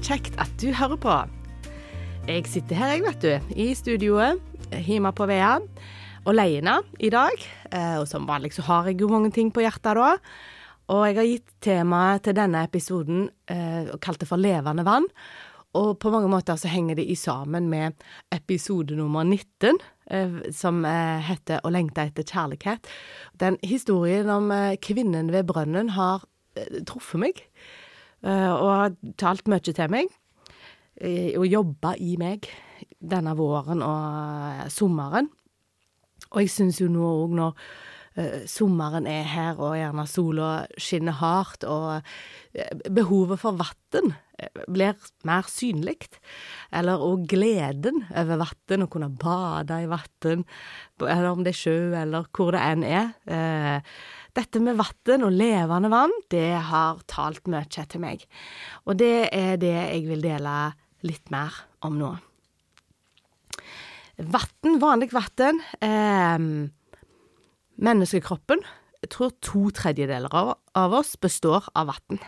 Kjekt at du hører på. Jeg sitter her, jeg, vet du, i studioet hjemme på Vea. Alene i dag. Eh, og som vanlig så har jeg jo mange ting på hjertet da. Og jeg har gitt temaet til denne episoden eh, og kalt det for Levende vann. Og på mange måter så henger det i sammen med episode nummer 19, eh, som heter Å lengte etter kjærlighet. Den historien om kvinnen ved brønnen har truffet meg, og har talt mye til meg. eh, Og jobba i meg denne våren og eh, sommeren. Og jeg syns jo nå òg når uh, sommeren er her og gjerne sola skinner hardt og eh, behovet for vann blir mer synlig. Eller òg gleden over vann, å kunne bade i vann, eller om det er sjø eller hvor det enn er. Eh, dette med vann og levende vann, det har talt mye til meg. Og det er det jeg vil dele litt mer om nå. Vann, vanlig vann. Eh, menneskekroppen, jeg tror to tredjedeler av, av oss består av vann.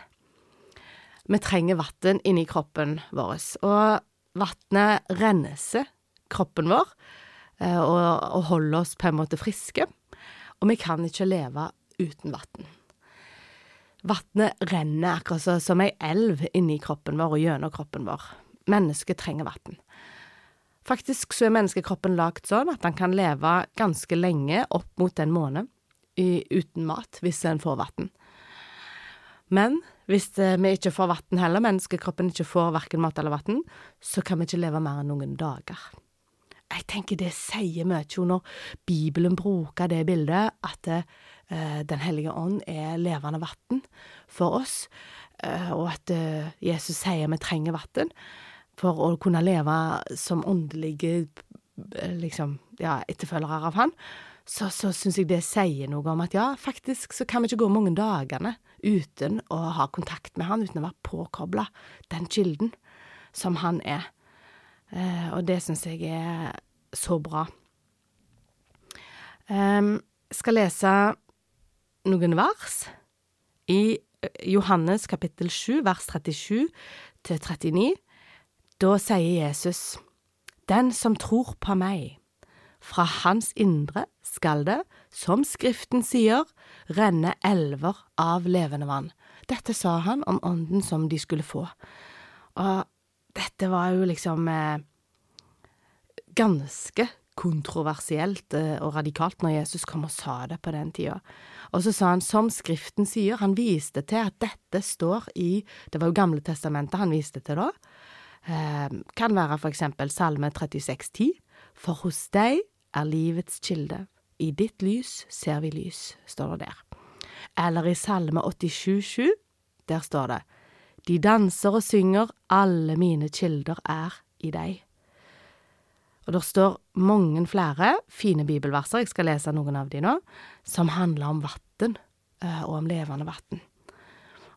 Vi trenger vann inni kroppen vår, og vannet renser kroppen vår eh, og, og holder oss på en måte friske. Og vi kan ikke leve uten vann. Vannet renner akkurat som ei elv inni kroppen vår og gjennom kroppen vår. Mennesket trenger vann. Faktisk så er menneskekroppen lagd sånn at den kan leve ganske lenge, opp mot en måned, i, uten mat, hvis en får vann. Men hvis eh, vi ikke får vann heller, menneskekroppen ikke får verken mat eller vann, så kan vi ikke leve mer enn noen dager. Jeg tenker det sier mye når Bibelen bruker det bildet, at eh, Den hellige ånd er levende vann for oss, eh, og at eh, Jesus sier vi trenger vann for å kunne leve som åndelige eh, liksom, ja, etterfølgere av han, så, så syns jeg det sier noe om at ja, faktisk så kan vi ikke gå mange dagene uten å ha kontakt med han, uten å være påkobla den kilden som han er. Eh, og det syns jeg er så bra. Um, skal lese noen vers i eh, Johannes kapittel 7, vers 37 til 39. Da sier Jesus, Den som tror på meg, fra hans indre skal det, som Skriften sier, renne elver av levende vann. Dette sa han om ånden som de skulle få. Og dette var jo liksom eh, ganske kontroversielt eh, og radikalt når Jesus kom og sa det på den tida. Og så sa han som Skriften sier, han viste til at dette står i Det var jo Gamle testamentet han viste til da. Eh, kan være for eksempel Salme 36,10. For hos deg er livets kilde. I ditt lys ser vi lys, står det der. Eller i Salme 87,7. Der står det De danser og synger, alle mine kilder er i deg. Og der står mange flere fine bibelverser, jeg skal lese noen av de nå, som handler om vann, eh, og om levende vann.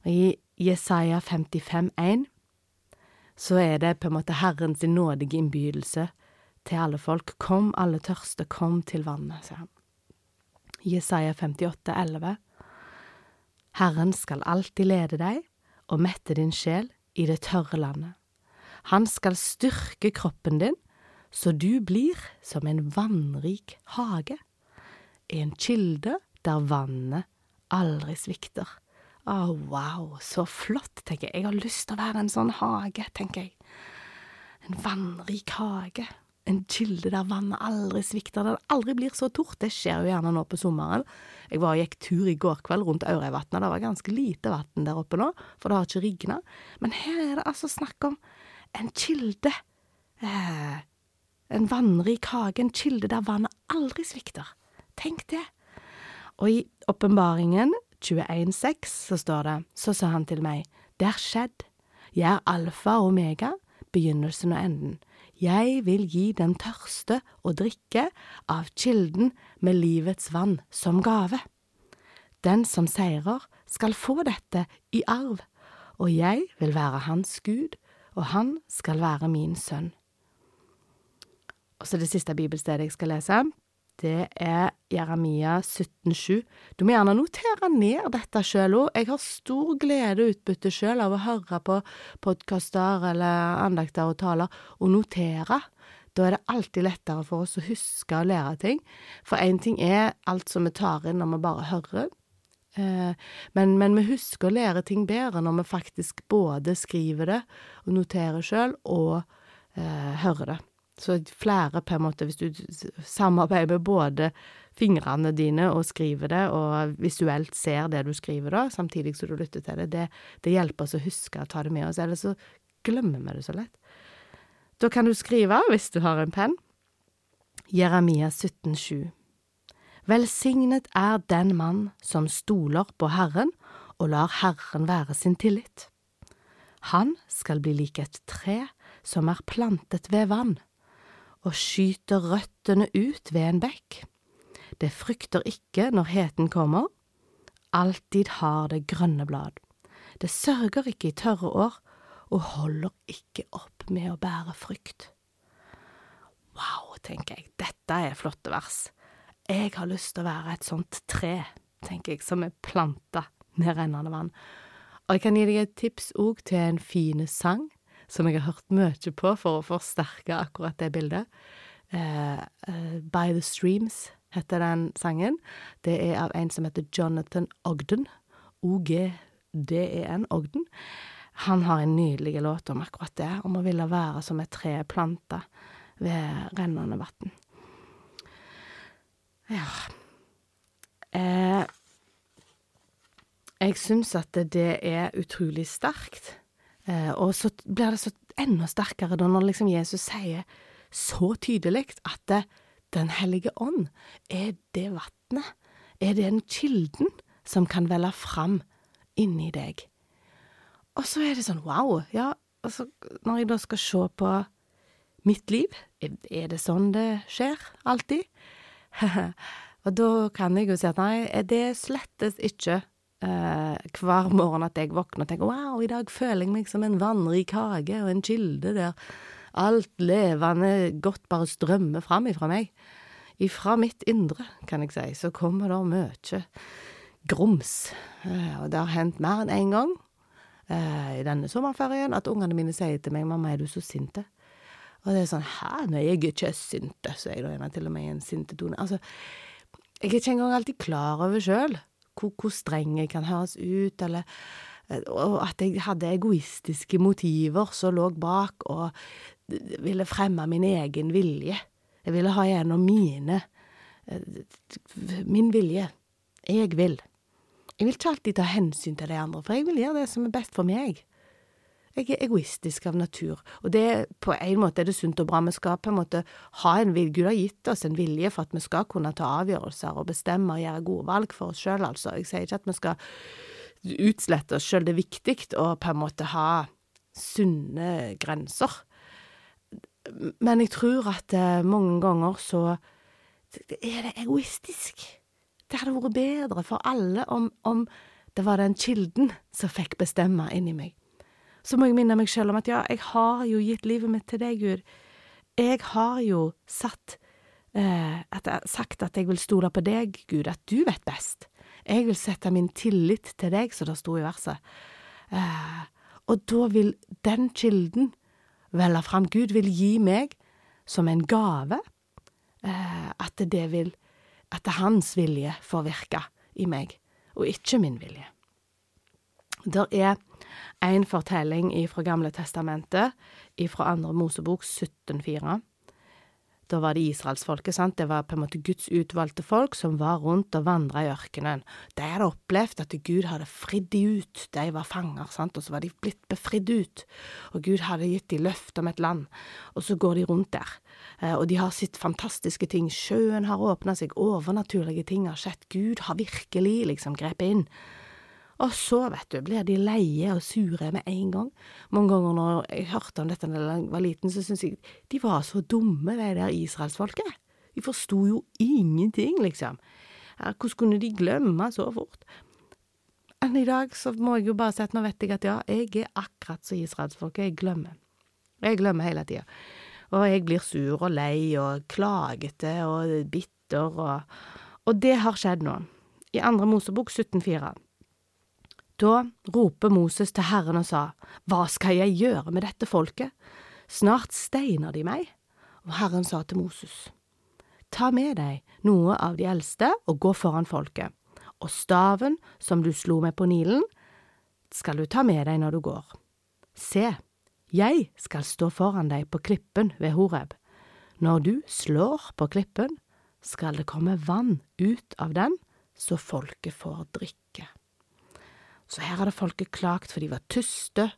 I Jesaja 55,1 så er det på en måte Herrens nådige innbydelse til alle folk. Kom, alle tørste, kom til vannet, sier han. Jesaja 58,11 Herren skal alltid lede deg og mette din sjel i det tørre landet. Han skal styrke kroppen din, så du blir som en vannrik hage, en kilde der vannet aldri svikter. Å, wow, så flott, tenker jeg. Jeg har lyst til å være en sånn hage, tenker jeg. En vannrik hage. En kilde der vannet aldri svikter, der det aldri blir så tort. Det skjer jo gjerne nå på sommeren. Jeg var og gikk tur i går kveld rundt Aurøyvatnet. Det var ganske lite vann der oppe nå, for det har ikke rigna. Men her er det altså snakk om en kilde. Eh, en vannrik hage, en kilde der vannet aldri svikter. Tenk det. Og i åpenbaringen 21,6 så står det, så sa han til meg, det er skjedd, jeg er alfa og omega, begynnelsen og enden. Jeg vil gi den tørste å drikke av kilden med livets vann som gave. Den som seirer skal få dette i arv, og jeg vil være hans Gud, og han skal være min sønn. Og så det siste bibelstedet jeg skal lese, det er Jeremia 17,7. Du må gjerne notere ned dette sjøl òg. Jeg har stor glede og utbytte sjøl av å høre på podkaster eller andakter og taler, og notere. Da er det alltid lettere for oss å huske og lære ting. For én ting er alt som vi tar inn når vi bare hører, eh, men, men, vi husker å lære ting bedre når vi faktisk både skriver det og noterer sjøl, og eh, hører det. Så flere, på en måte, hvis du samarbeider med både fingrene dine og skriver det, og visuelt ser det du skriver da, samtidig som du lytter til det, det, det hjelper oss å huske å ta det med oss, ellers så glemmer vi det så lett. Da kan du skrive, hvis du har en penn, Jeremia 17,7. Velsignet er den mann som stoler på Herren og lar Herren være sin tillit. Han skal bli lik et tre som er plantet ved vann og skyter røttene ut ved en bekk. Det frykter ikke når heten kommer, alltid har det grønne blad. Det sørger ikke i tørre år, og holder ikke opp med å bære frykt. Wow, tenker jeg, dette er flotte vers. Jeg har lyst til å være et sånt tre, tenker jeg, som er planta med rennende vann. Og jeg kan gi deg et tips òg til en fin sang som jeg har hørt mye på for å forsterke akkurat det bildet. Uh, uh, By the Streams heter den sangen. Det er av en som heter Jonathan Ogden. O-G-D-E-N, Ogden. Han har en nydelig låt om akkurat det, om å ville være som et tre planta ved rennende vann. Ja eh, Jeg syns at det er utrolig sterkt og så blir det så enda sterkere da når liksom Jesus sier så tydelig at det, Den hellige ånd er det vannet, er den kilden som kan velle fram inni deg. Og så er det sånn wow, ja, altså når jeg da skal se på mitt liv, er det sånn det skjer alltid? og da kan jeg jo si at nei, det slettes ikke eh, hver morgen at jeg våkner og tenker wow, i dag føler jeg meg som en vannrik hage og en kilde der alt levende godt bare strømmer fram ifra meg. Ifra mitt indre, kan jeg si, så kommer det mye grums. Eh, og det har hendt mer enn én en gang eh, i denne sommerferien at ungene mine sier til meg 'mamma, er du så sinte?' Og det er sånn 'hæ, nei, jeg er ikke sinte', sier da gjerne til og med i en sintetone. Altså, jeg er ikke engang alltid klar over sjøl hvor, hvor streng jeg kan høres ut, eller og at jeg hadde egoistiske motiver som lå bak, og ville fremme min egen vilje. Jeg ville ha gjennom mine Min vilje. Jeg vil. Jeg vil ikke alltid ta hensyn til de andre, for jeg vil gjøre det som er best for meg. Jeg er egoistisk av natur, og det på en måte er det sunt og bra. Vi skal på en måte ha en vilje, Gud har gitt oss en vilje for at vi skal kunne ta avgjørelser og bestemme og gjøre gode valg for oss sjøl, altså. Jeg sier ikke at vi skal utslette oss sjøl, det er viktig å på en måte ha sunne grenser. Men jeg tror at eh, mange ganger så er det egoistisk. Det hadde vært bedre for alle om, om det var den kilden som fikk bestemme inni meg så må jeg minne meg sjøl om at ja, jeg har jo gitt livet mitt til deg, Gud. Jeg har jo satt eh, at jeg, sagt at jeg vil stole på deg, Gud, at du vet best. Jeg vil sette min tillit til deg, som det sto i verset. Eh, og da vil den kilden velge fram. Gud vil gi meg som en gave eh, at det vil At det er hans vilje får virke i meg, og ikke min vilje. Der er en fortelling fra Gamle testamentet, fra andre Mosebok 17,4. Da var det israelsfolket, sant, det var på en måte Guds utvalgte folk som var rundt og vandra i ørkenen. De hadde opplevd at Gud hadde fridd de ut, de var fanger, sant, og så var de blitt befridd ut, og Gud hadde gitt de løfte om et land, og så går de rundt der, eh, og de har sett fantastiske ting, sjøen har åpna seg, overnaturlige ting har skjedd, Gud har virkelig liksom grepet inn. Og så, vet du, blir de leie og sure med en gang. Mange ganger når jeg hørte om dette da jeg var liten, så syntes jeg de var så dumme, de der israelsfolket. De forsto jo ingenting, liksom. Hvordan kunne de glemme så fort? Men i dag så må jeg jo bare si at nå vet jeg at ja, jeg er akkurat som israelsfolket, jeg glemmer. Jeg glemmer hele tida. Og jeg blir sur og lei og klagete og bitter og, og det har skjedd nå. I andre Mosebok 17,4. Da roper Moses til Herren og sa, Hva skal jeg gjøre med dette folket? Snart steiner de meg. Og Herren sa til Moses, Ta med deg noe av de eldste og gå foran folket, og staven som du slo med på Nilen, skal du ta med deg når du går. Se, jeg skal stå foran deg på klippen ved Horeb. Når du slår på klippen, skal det komme vann ut av den, så folket får drikke. Så her hadde folket klagt for de var tyste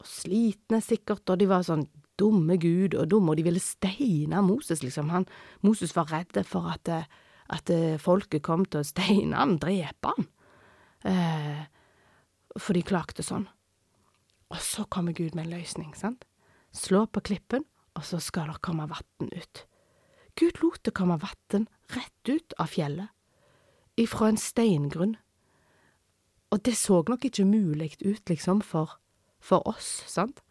og slitne sikkert, og de var sånn dumme Gud og dumme, og de ville steine Moses, liksom. Han, Moses var redd for at, at folket kom til å steine han, drepe han, eh, for de klagde sånn. Og så kommer Gud med en løsning, sant? Slå på klippen, og så skal det komme vann ut. Gud lot det komme vann rett ut av fjellet, ifra en steingrunn. Og det så nok ikke mulig ut, liksom, for, for oss, sant?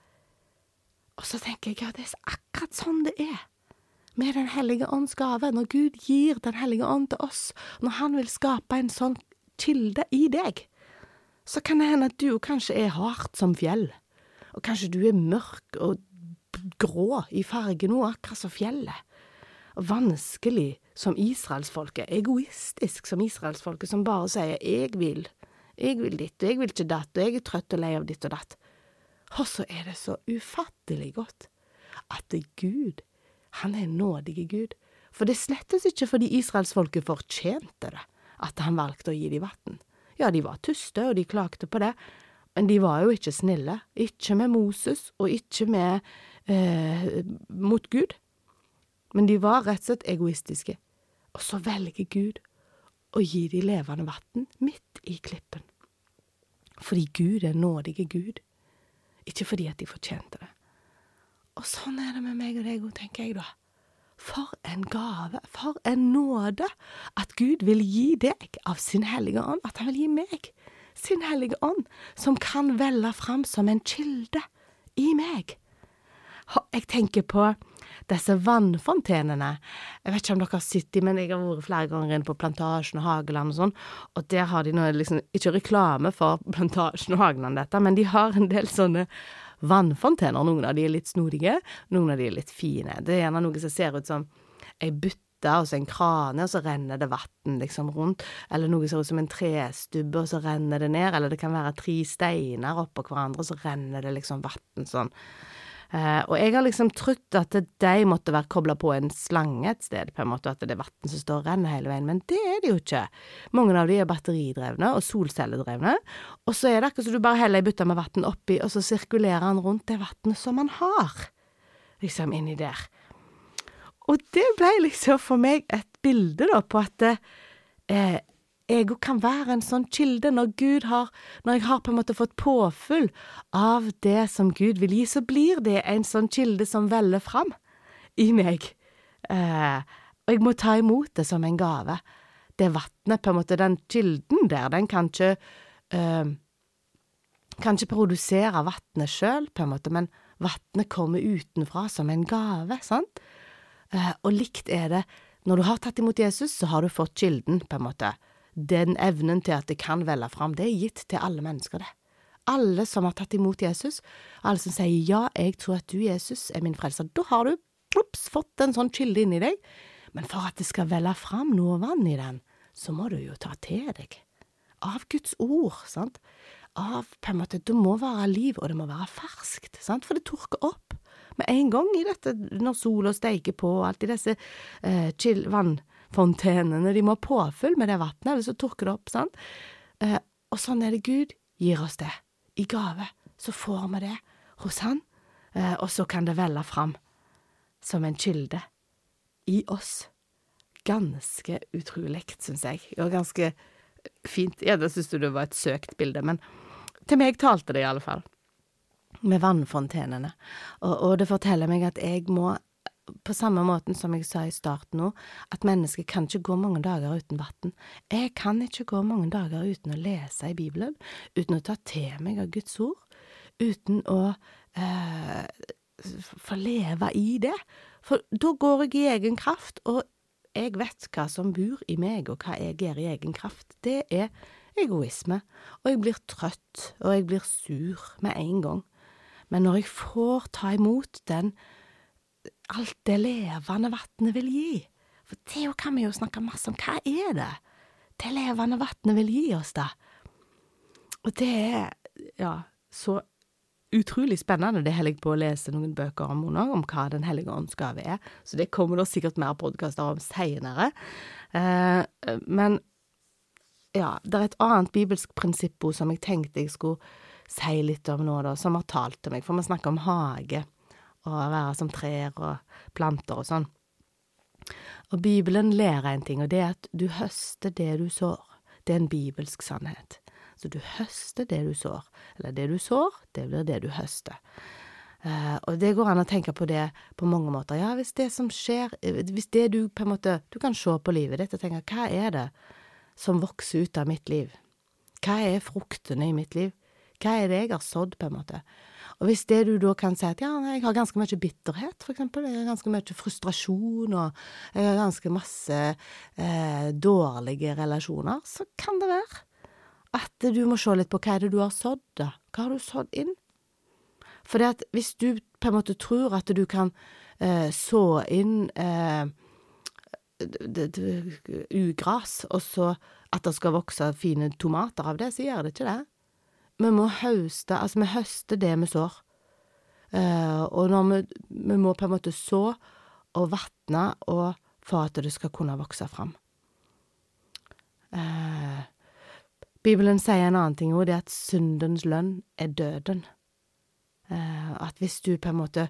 Og så tenker jeg, ja, det er akkurat sånn det er. Med Den hellige ånds gave, når Gud gir Den hellige ånd til oss, når Han vil skape en sånn kilde i deg, så kan det hende at du kanskje er hardt som fjell, og kanskje du er mørk og grå i fargen òg, akkurat som fjellet, og vanskelig som israelsfolket, egoistisk som israelsfolket, som bare sier jeg vil, jeg vil ditt, og jeg vil ikke datt, og jeg er trøtt og lei av ditt og datt. Og så er det så ufattelig godt at Gud, han er nådig Gud, for det slettes ikke fordi israelsfolket fortjente det, at han valgte å gi dem vann. Ja, de var tyste, og de klagde på det, men de var jo ikke snille, ikke med Moses, og ikke med eh, mot Gud. Men de var rett og slett egoistiske. Og så velger Gud å gi de levende vann midt i klippen. Fordi Gud er nådige Gud, ikke fordi at de fortjente det. Og sånn er det med meg og deg òg, tenker jeg da. For en gave, for en nåde, at Gud vil gi deg av sin hellige ånd, at han vil gi meg sin hellige ånd, som kan velle fram som en kilde i meg. Jeg tenker på disse vannfontenene. Jeg vet ikke om dere har sett dem, men jeg har vært flere ganger inne på Plantasjen og Hageland og sånn, og der har de nå liksom ikke reklame for Plantasjen og Hageland, dette, men de har en del sånne vannfontener. Noen av de er litt snodige, noen av de er litt fine. Det er gjerne noe som ser ut som ei bytte og så en krane, og så renner det vann liksom rundt. Eller noe som ser ut som en trestubbe, og så renner det ned. Eller det kan være tre steiner oppå hverandre, og så renner det liksom vann sånn. Uh, og jeg har liksom trodd at de måtte være kobla på en slange et sted, på en måte, at det er vann som står og renner hele veien, men det er det jo ikke. Mange av de er batteridrevne og solcelledrevne, og så er det akkurat som du bare heller ei bøtte med vann oppi, og så sirkulerer han rundt det vannet som han har, liksom inni der. Og det ble liksom for meg et bilde, da, på at eh, jeg kan være en sånn kilde når Gud har Når jeg har på en måte fått påfyll av det som Gud vil gi, så blir det en sånn kilde som veller fram i meg. Eh, og jeg må ta imot det som en gave. Det vannet, på en måte, den kilden der, den kan ikke eh, Kan ikke produsere vannet sjøl, på en måte, men vannet kommer utenfra som en gave, sant? Eh, og likt er det når du har tatt imot Jesus, så har du fått kilden, på en måte den evnen til at det kan velle fram, det er gitt til alle mennesker, det. Alle som har tatt imot Jesus, alle som sier ja, jeg tror at du, Jesus, er min frelser, da har du plops fått en sånn kilde inni deg. Men for at det skal velle fram noe vann i den, så må du jo ta til deg. Av Guds ord, sant. Av på en måte Det må være liv, og det må være ferskt, sant, for det tørker opp med en gang i dette når sola steiker på, og alltid disse eh, chill, vann fontenene. De må ha påfyll med det vannet, eller så tørker det opp, sant. Eh, og sånn er det Gud gir oss det, i gave. Så får vi det hos Han, eh, og så kan det velle fram som en kilde i oss. Ganske utrolig, syns jeg, og ganske fint. Ja, det syns du det var et søkt bilde, men til meg talte det i alle fall. Med vannfontenene. Og, og det forteller meg at jeg må på samme måten som jeg sa i starten nå, at mennesket kan ikke gå mange dager uten vann. Jeg kan ikke gå mange dager uten å lese i Bibelen, uten å ta til meg av Guds ord, uten å eh, få leve i det. For da går jeg i egen kraft, og jeg vet hva som bor i meg, og hva jeg gjør i egen kraft, det er egoisme, og jeg blir trøtt, og jeg blir sur med en gang. Men når jeg får ta imot den alt det levende vannet vil gi, for det kan vi jo snakke masse om, hva er det det levende vannet vil gi oss, da? Og det er, ja, så utrolig spennende. Det holder jeg på å lese noen bøker om nå, om hva Den hellige ånds gave er, så det kommer det sikkert mer podkaster om seinere. Eh, men ja, det er et annet bibelsk prinsipp som jeg tenkte jeg skulle si litt om nå, da, som har talt til meg, for vi snakker om hage, å være som trær og planter og sånn. Og Bibelen lærer en ting, og det er at du høster det du sår. Det er en bibelsk sannhet. Så du høster det du sår. Eller det du sår, det blir det du høster. Uh, og det går an å tenke på det på mange måter. Ja, hvis det som skjer Hvis det du på en måte Du kan se på livet ditt og tenke hva er det som vokser ut av mitt liv? Hva er fruktene i mitt liv? Hva er det jeg har sådd, på en måte? Og hvis det du da kan si at ja, jeg har ganske mye bitterhet, for eksempel, jeg har ganske mye frustrasjon, og jeg har ganske masse eh, dårlige relasjoner, så kan det være at du må se litt på hva er det du har sådd, da. Hva har du sådd inn? For at hvis du på en måte tror at du kan eh, så inn eh, ugras, og så at det skal vokse fine tomater av det, så gjør det ikke det. Vi må høste, altså vi høster det vi sår. Uh, og når vi, vi må på en måte så og vatne og for at det skal kunne vokse fram. Uh, Bibelen sier en annen ting òg, det er at syndens lønn er døden. Uh, at hvis du på en måte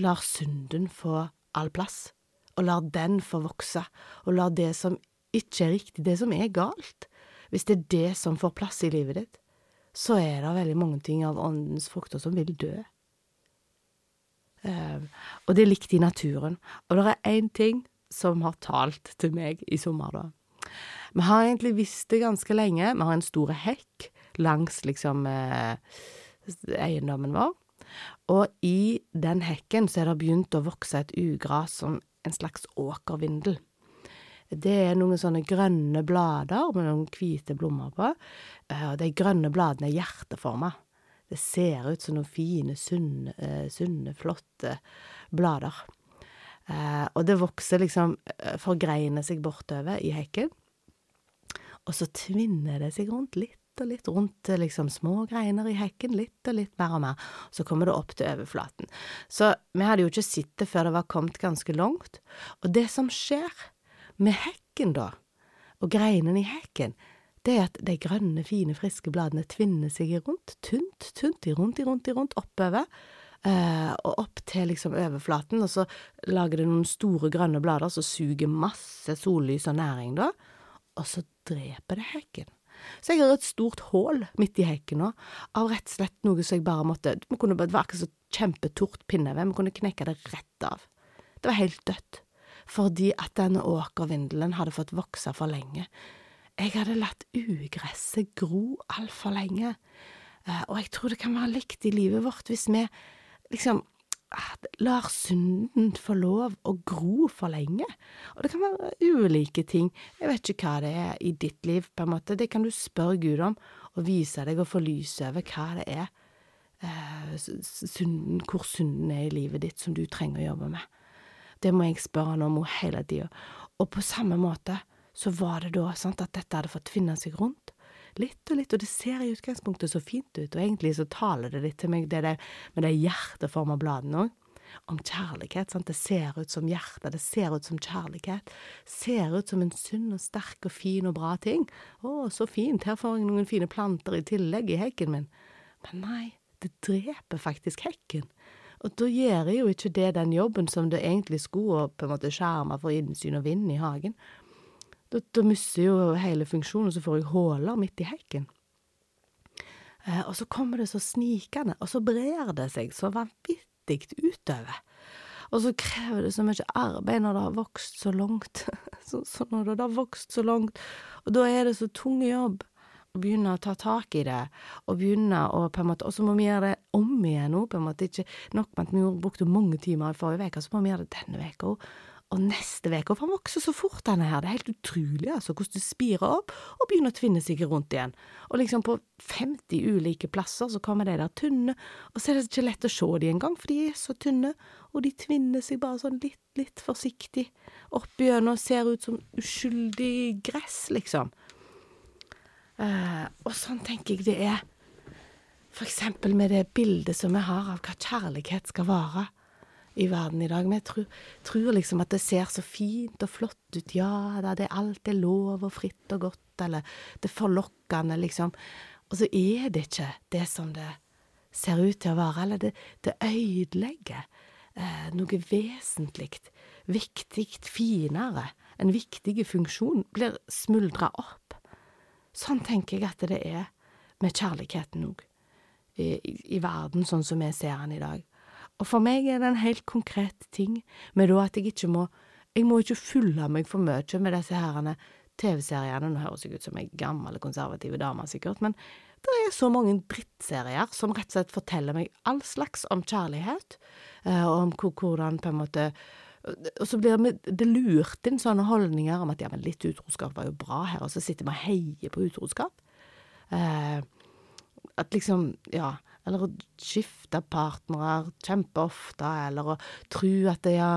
lar synden få all plass, og lar den få vokse, og lar det som ikke er riktig, det som er galt, hvis det er det som får plass i livet ditt, så er det veldig mange ting av åndens frukter som vil dø. Um, og det er likt i naturen. Og det er én ting som har talt til meg i sommer, da. Vi har egentlig visst det ganske lenge. Vi har en stor hekk langs liksom eh, eiendommen vår. Og i den hekken så er det begynt å vokse et ugras som en slags åkervindel. Det er noen sånne grønne blader med noen hvite blomster på, eh, og de grønne bladene er hjerteforma. Det ser ut som noen fine, sunne, eh, sunne flotte blader. Eh, og det vokser liksom, forgreiner seg bortover i hekken og så tvinner det seg rundt litt og litt rundt liksom små greiner i hekken, litt og litt mer og mer, så kommer det opp til overflaten. Så vi hadde jo ikke sett det før det var kommet ganske langt, og det som skjer med hekken da, og greinene i hekken, det er at de grønne, fine, friske bladene tvinner seg rundt, tynt, tynt, i rundt, i rundt, i rundt, oppover, Uh, og opp til liksom overflaten, og så lager det noen store grønne blader som suger masse sollys og næring, da, og så dreper det hekken. Så jeg har et stort hull midt i hekken nå, av rett og slett noe som jeg bare måtte Det var akkurat så kjempetort pinneved, vi kunne knekke det rett av. Det var helt dødt, fordi at denne åkervindelen hadde fått vokse for lenge. Jeg hadde latt ugresset gro altfor lenge, eh, og jeg tror det kan være likt i livet vårt hvis vi liksom lar synden få lov å gro for lenge. Og det kan være ulike ting. Jeg vet ikke hva det er i ditt liv, på en måte. Det kan du spørre Gud om, og vise deg og få lys over hva det er, eh, synden, hvor synden er i livet ditt som du trenger å jobbe med. Det må jeg spørre han om hele tida. Og på samme måte så var det da sant, at dette hadde fått finne seg rundt litt og litt, og det ser i utgangspunktet så fint ut, og egentlig så taler det litt til meg, det der med de hjerteforma bladene òg. Om kjærlighet. sant, Det ser ut som hjerte, det ser ut som kjærlighet. Ser ut som en sunn og sterk og fin og bra ting. Å, så fint, her får jeg noen fine planter i tillegg i hekken min. Men nei, det dreper faktisk hekken. Og da gjør jeg jo ikke det den jobben som det egentlig skulle, å på en måte skjerme for innsyn og vind i hagen. Da, da mister jo hele funksjonen, så får jeg huller midt i hekken. Eh, og så kommer det så snikende, og så brer det seg så vanvittig utover. Og så krever det så mye arbeid når det har vokst så langt. så, så når det har vokst så langt, og da er det så tung jobb begynne å ta tak i det, og begynne å på en måte Og så må vi gjøre det om igjen nå, på en måte. Ikke nok med at vi brukte mange timer i forrige uke, så må vi gjøre det denne uka òg. og neste uke, for han vokser så fort, denne her. Det er helt utrolig, altså, hvordan det spirer opp og begynner å tvinne seg rundt igjen. Og liksom på 50 ulike plasser så kommer de der tynne, og så er det ikke lett å se de engang, for de er så tynne, og de tvinner seg bare sånn litt, litt forsiktig opp gjennom, ser ut som uskyldig gress, liksom. Uh, og sånn tenker jeg det er, for eksempel med det bildet som vi har av hva kjærlighet skal være i verden i dag. Vi tror, tror, liksom at det ser så fint og flott ut. Ja da, det alt er lov og fritt og godt, eller det er forlokkende, liksom. Og så er det ikke det som det ser ut til å være, eller det, det ødelegger eh, noe vesentlig, viktig, finere. En viktig funksjon blir smuldra opp. Sånn tenker jeg at det er med kjærligheten òg, i, i, i verden sånn som vi ser den i dag. Og for meg er det en helt konkret ting med da at jeg ikke må Jeg må ikke fylle meg for mye med disse herrene TV-seriene. Nå høres jeg ut som ei gammel, konservativ dame, sikkert, men det er så mange drittserier som rett og slett forteller meg all slags om kjærlighet, eh, og om hvordan på en måte og så blir det lurt inn sånne holdninger om at ja, men litt utroskap var jo bra her, og så sitter vi og heier på utroskap. Eh, at liksom, ja eller å skifte partnere kjempeofte, eller å tro at det, ja,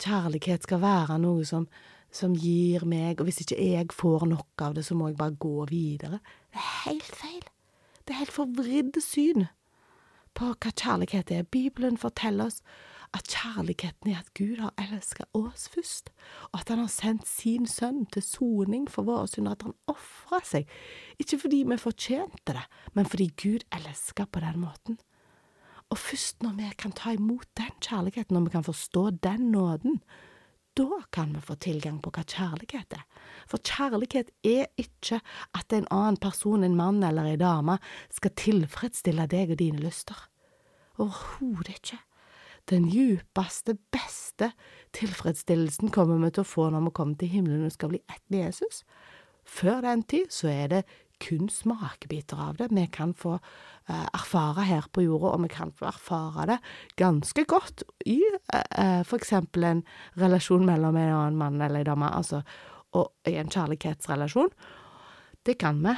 kjærlighet skal være noe som, som gir meg, og hvis ikke jeg får nok av det, så må jeg bare gå videre. Det er helt feil. Det er helt forvridd syn på hva kjærlighet er. Bibelen forteller oss at kjærligheten er at Gud har elsket oss først, og at han har sendt sin sønn til soning for våre synder, at han ofra seg, ikke fordi vi fortjente det, men fordi Gud elsker på den måten. Og først når vi kan ta imot den kjærligheten, når vi kan forstå den nåden, da kan vi få tilgang på hva kjærlighet er. For kjærlighet er ikke at en annen person, en mann eller ei dame, skal tilfredsstille deg og dine lyster. Overhodet ikke. Den djupeste, beste tilfredsstillelsen kommer vi til å få når vi kommer til himmelen og skal bli ett med Jesus. Før den tid så er det kun smakebiter av det vi kan få uh, erfare her på jorda, og vi kan få erfare det ganske godt i uh, for eksempel en relasjon mellom en annen mann eller en dame, altså, og i en kjærlighetsrelasjon. Det kan vi,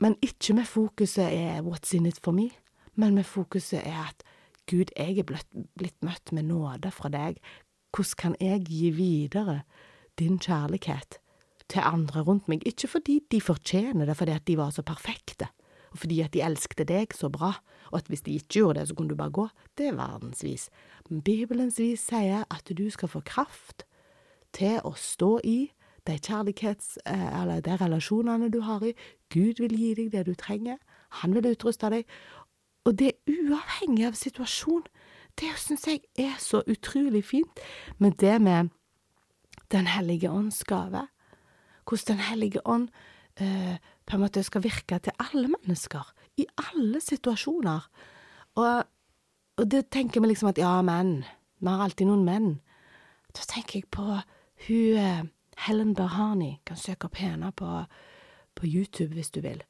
men ikke med fokuset er what's in it for me, men med fokuset er at Gud, jeg er blitt, blitt møtt med nåde fra deg, hvordan kan jeg gi videre din kjærlighet til andre rundt meg, ikke fordi de fortjener det, fordi at de var så perfekte, og fordi at de elsket deg så bra, og at hvis de ikke gjorde det, så kunne du bare gå, det er verdensvis. Men Bibelens vis sier at du skal få kraft til å stå i de kjærlighets- eh, eller de relasjonene du har i, Gud vil gi deg det du trenger, han vil utruste deg, og det uavhengig av situasjon. Det syns jeg er så utrolig fint Men det med Den hellige ånds gave. Hvordan Den hellige ånd eh, på en måte skal virke til alle mennesker, i alle situasjoner. Og, og det tenker vi liksom at ja, menn. Vi har alltid noen menn. Da tenker jeg på hun eh, Helen Berhani. Kan søke opp henne på, på YouTube hvis du vil.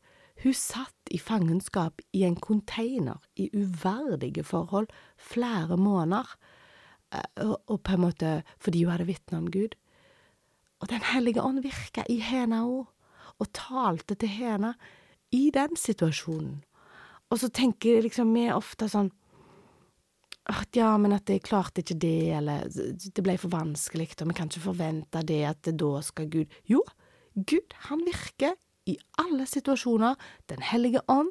Hun satt i fangenskap i en container i uverdige forhold flere måneder, eh, og, på en måte fordi hun hadde vitnet om Gud. Og Den hellige ånd virka i henne òg, og talte til henne i den situasjonen. Og så tenker liksom vi ofte sånn at ja, men at jeg klarte ikke det, eller det ble for vanskelig, og vi kan ikke forvente det, at det da skal Gud Jo, Gud, han virker i alle situasjoner Den hellige ånd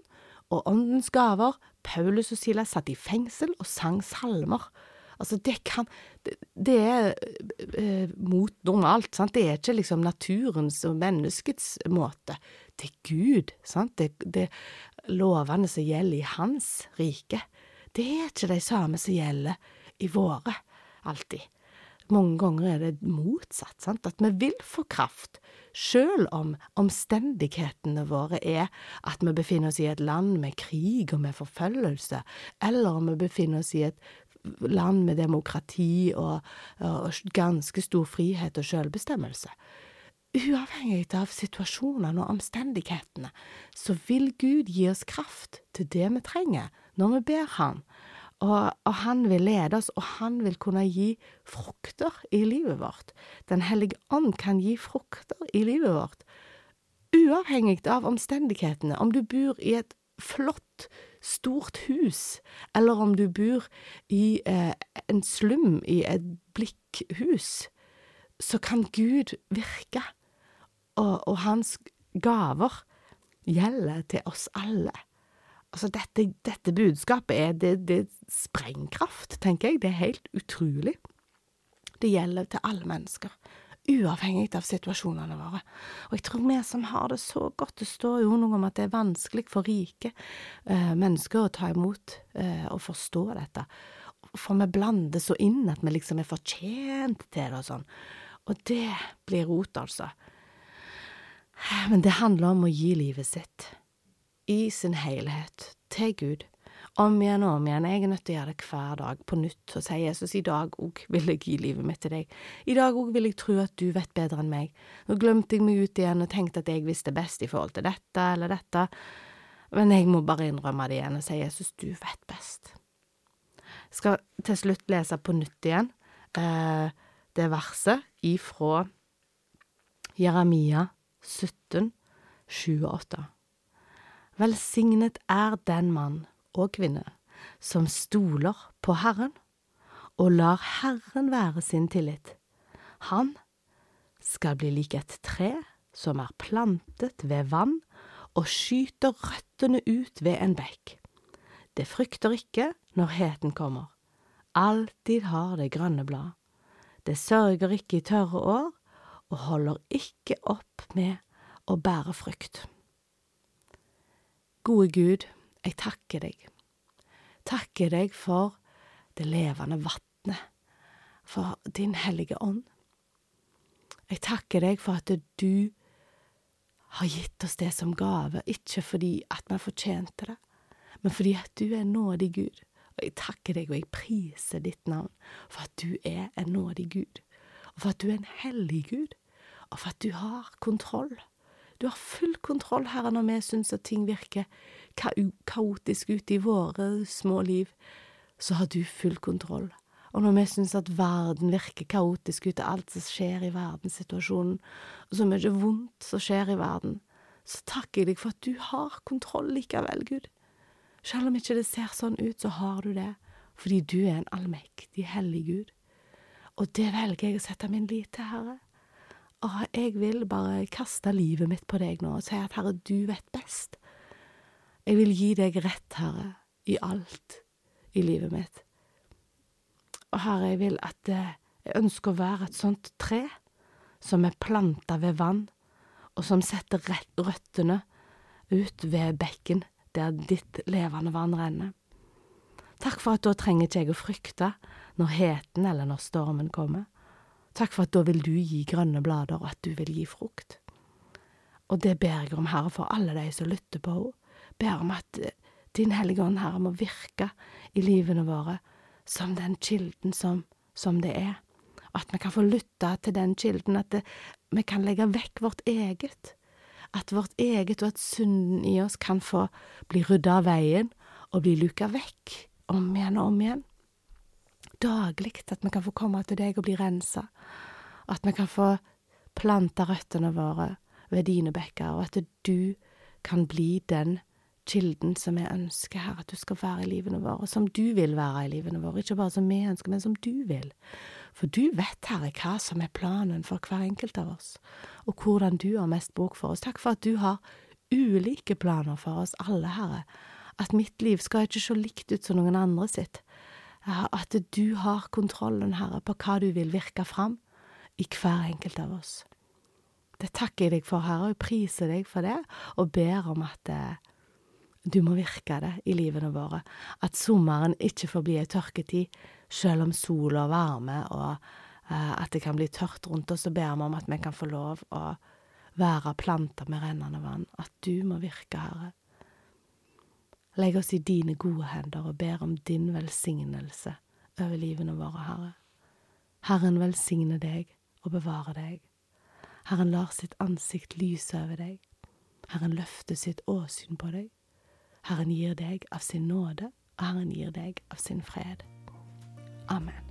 og åndens gaver. Paulus og Silas satt i fengsel og sang salmer. Altså, det kan Det, det er eh, mot normalt, sant. Det er ikke liksom naturens og menneskets måte. Det er Gud, sant. Det, det lovene som gjelder i hans rike. Det er ikke de samme som gjelder i våre, alltid. Mange ganger er det motsatt, sant, at vi vil få kraft, sjøl om omstendighetene våre er at vi befinner oss i et land med krig og med forfølgelse, eller om vi befinner oss i et land med demokrati og, og ganske stor frihet og sjølbestemmelse. Uavhengig av situasjonene og omstendighetene, så vil Gud gi oss kraft til det vi trenger, når vi ber Han. Og, og, han vil lede oss, og han vil kunne gi frukter i livet vårt. Den hellige ånd kan gi frukter i livet vårt, uavhengig av omstendighetene. Om du bor i et flott, stort hus, eller om du bor i eh, en slum, i et blikkhus, så kan Gud virke, og, og hans gaver gjelder til oss alle. Altså, dette, dette budskapet er, det, det sprengkraft, tenker jeg. Det er helt utrolig. Det gjelder til alle mennesker, uavhengig av situasjonene våre. Og jeg tror vi som har det så godt, det står jo noe om at det er vanskelig for rike eh, mennesker å ta imot eh, og forstå dette. For vi blander så inn at vi liksom er fortjent til det og sånn. Og det blir rot, altså. Men det handler om å gi livet sitt i sin helhet til Gud, om igjen og om igjen. Jeg er nødt til å gjøre det hver dag på nytt og si Jesus, i dag òg vil jeg gi livet mitt til deg. I dag òg vil jeg tro at du vet bedre enn meg. Nå glemte jeg meg ut igjen og tenkte at jeg visste best i forhold til dette eller dette, men jeg må bare innrømme det igjen og si Jesus, du vet best. Jeg skal til slutt lese på nytt igjen eh, det verset ifra Jeremia 17, 28. Velsignet er den mann og kvinne som stoler på Herren og lar Herren være sin tillit. Han skal bli lik et tre som er plantet ved vann og skyter røttene ut ved en bekk. Det frykter ikke når heten kommer, alltid har det grønne blad. Det sørger ikke i tørre år og holder ikke opp med å bære frukt. Gode Gud, jeg takker deg. Takker deg for det levende vatnet, for din hellige ånd. Jeg takker deg for at du har gitt oss det som gave, ikke fordi at vi fortjente det, men fordi at du er nådig Gud. Og jeg takker deg, og jeg priser ditt navn, for at du er en nådig Gud, og for at du er en hellig Gud, og for at du har kontroll. Du har full kontroll, Herre, når vi syns at ting virker ka kaotisk ute i våre små liv, så har du full kontroll. Og når vi syns at verden virker kaotisk ute, alt som skjer i verdenssituasjonen, og så mye vondt som skjer i verden, så takker jeg deg for at du har kontroll likevel, Gud. Selv om ikke det ser sånn ut, så har du det, fordi du er en allmektig, hellig Gud. Og det velger jeg å sette min lit til, Herre. Og jeg vil bare kaste livet mitt på deg nå og si at Herre, du vet best. Jeg vil gi deg rett, Herre, i alt i livet mitt. Og Herre, jeg vil at eh, jeg ønsker å være et sånt tre som er planta ved vann, og som setter røttene ut ved bekken der ditt levende vann renner. Takk for at da trenger ikke jeg å frykte når heten eller når stormen kommer. Takk for at da vil du gi grønne blader, og at du vil gi frukt. Og det ber jeg om, Herre, for alle de som lytter på henne. Ber om at eh, Din Hellige Ånd, Herre, må virke i livene våre som den kilden som, som det er. At vi kan få lytte til den kilden, at det, vi kan legge vekk vårt eget. At vårt eget og at synden i oss kan få bli rydda av veien og bli luka vekk om igjen og om igjen daglig at vi kan få komme til deg og bli rensa, at vi kan få plante røttene våre ved dine bekker, og at du kan bli den kilden som vi ønsker, Herre, at du skal være i livene våre, som du vil være i livene våre, ikke bare som vi ønsker, men som du vil. For du vet, Herre, hva som er planen for hver enkelt av oss, og hvordan du har mest bruk for oss. Takk for at du har ulike planer for oss alle, Herre, at mitt liv skal ikke se likt ut som noen andre sitt, at du har kontrollen, Herre, på hva du vil virke fram i hver enkelt av oss. Det takker jeg deg for, Herre, og jeg priser deg for det, og ber om at eh, du må virke det i livene våre, at sommeren ikke får bli ei tørketid, selv om sol og varme og eh, at det kan bli tørt rundt oss, så ber vi om at vi kan få lov å være planter med rennende vann, at du må virke, Herre. Legg oss i dine gode hender og ber om din velsignelse over livene våre, Herre. Herren velsigne deg og bevare deg. Herren lar sitt ansikt lyse over deg. Herren løfter sitt åsyn på deg. Herren gir deg av sin nåde og Herren gir deg av sin fred. Amen.